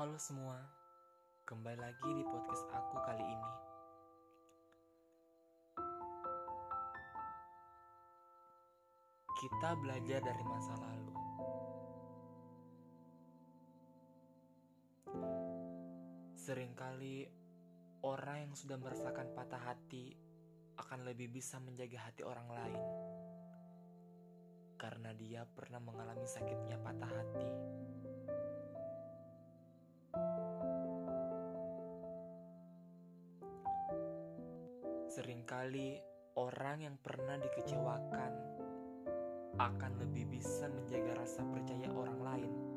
Halo semua, kembali lagi di podcast aku kali ini. Kita belajar dari masa lalu. Seringkali orang yang sudah merasakan patah hati akan lebih bisa menjaga hati orang lain karena dia pernah mengalami sakitnya patah hati. Seringkali orang yang pernah dikecewakan akan lebih bisa menjaga rasa percaya orang lain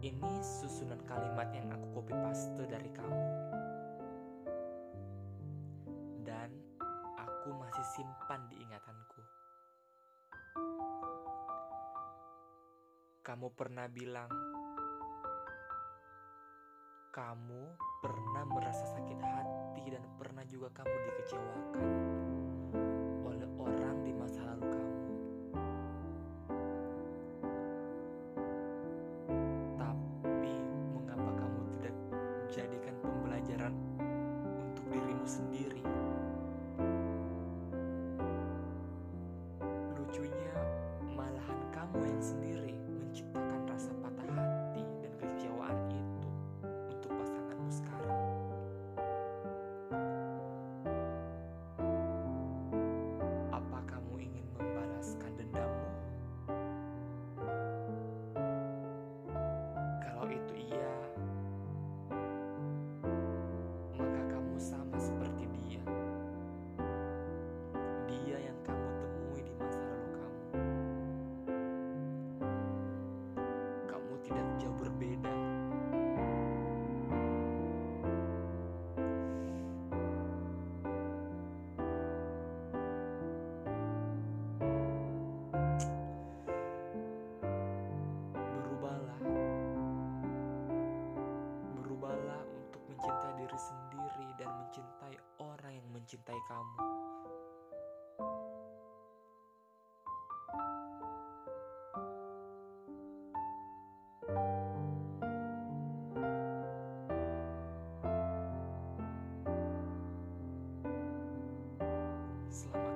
Ini susunan kalimat yang aku copy paste dari kamu. Dan aku masih simpan di ingatanku. Kamu pernah bilang, kamu pernah merasa sakit hati dan pernah juga kamu dikecewakan dirimu sendiri? Tidak jauh berbeda. Berubahlah. Berubahlah untuk mencintai diri sendiri dan mencintai orang yang mencintai kamu. Selamat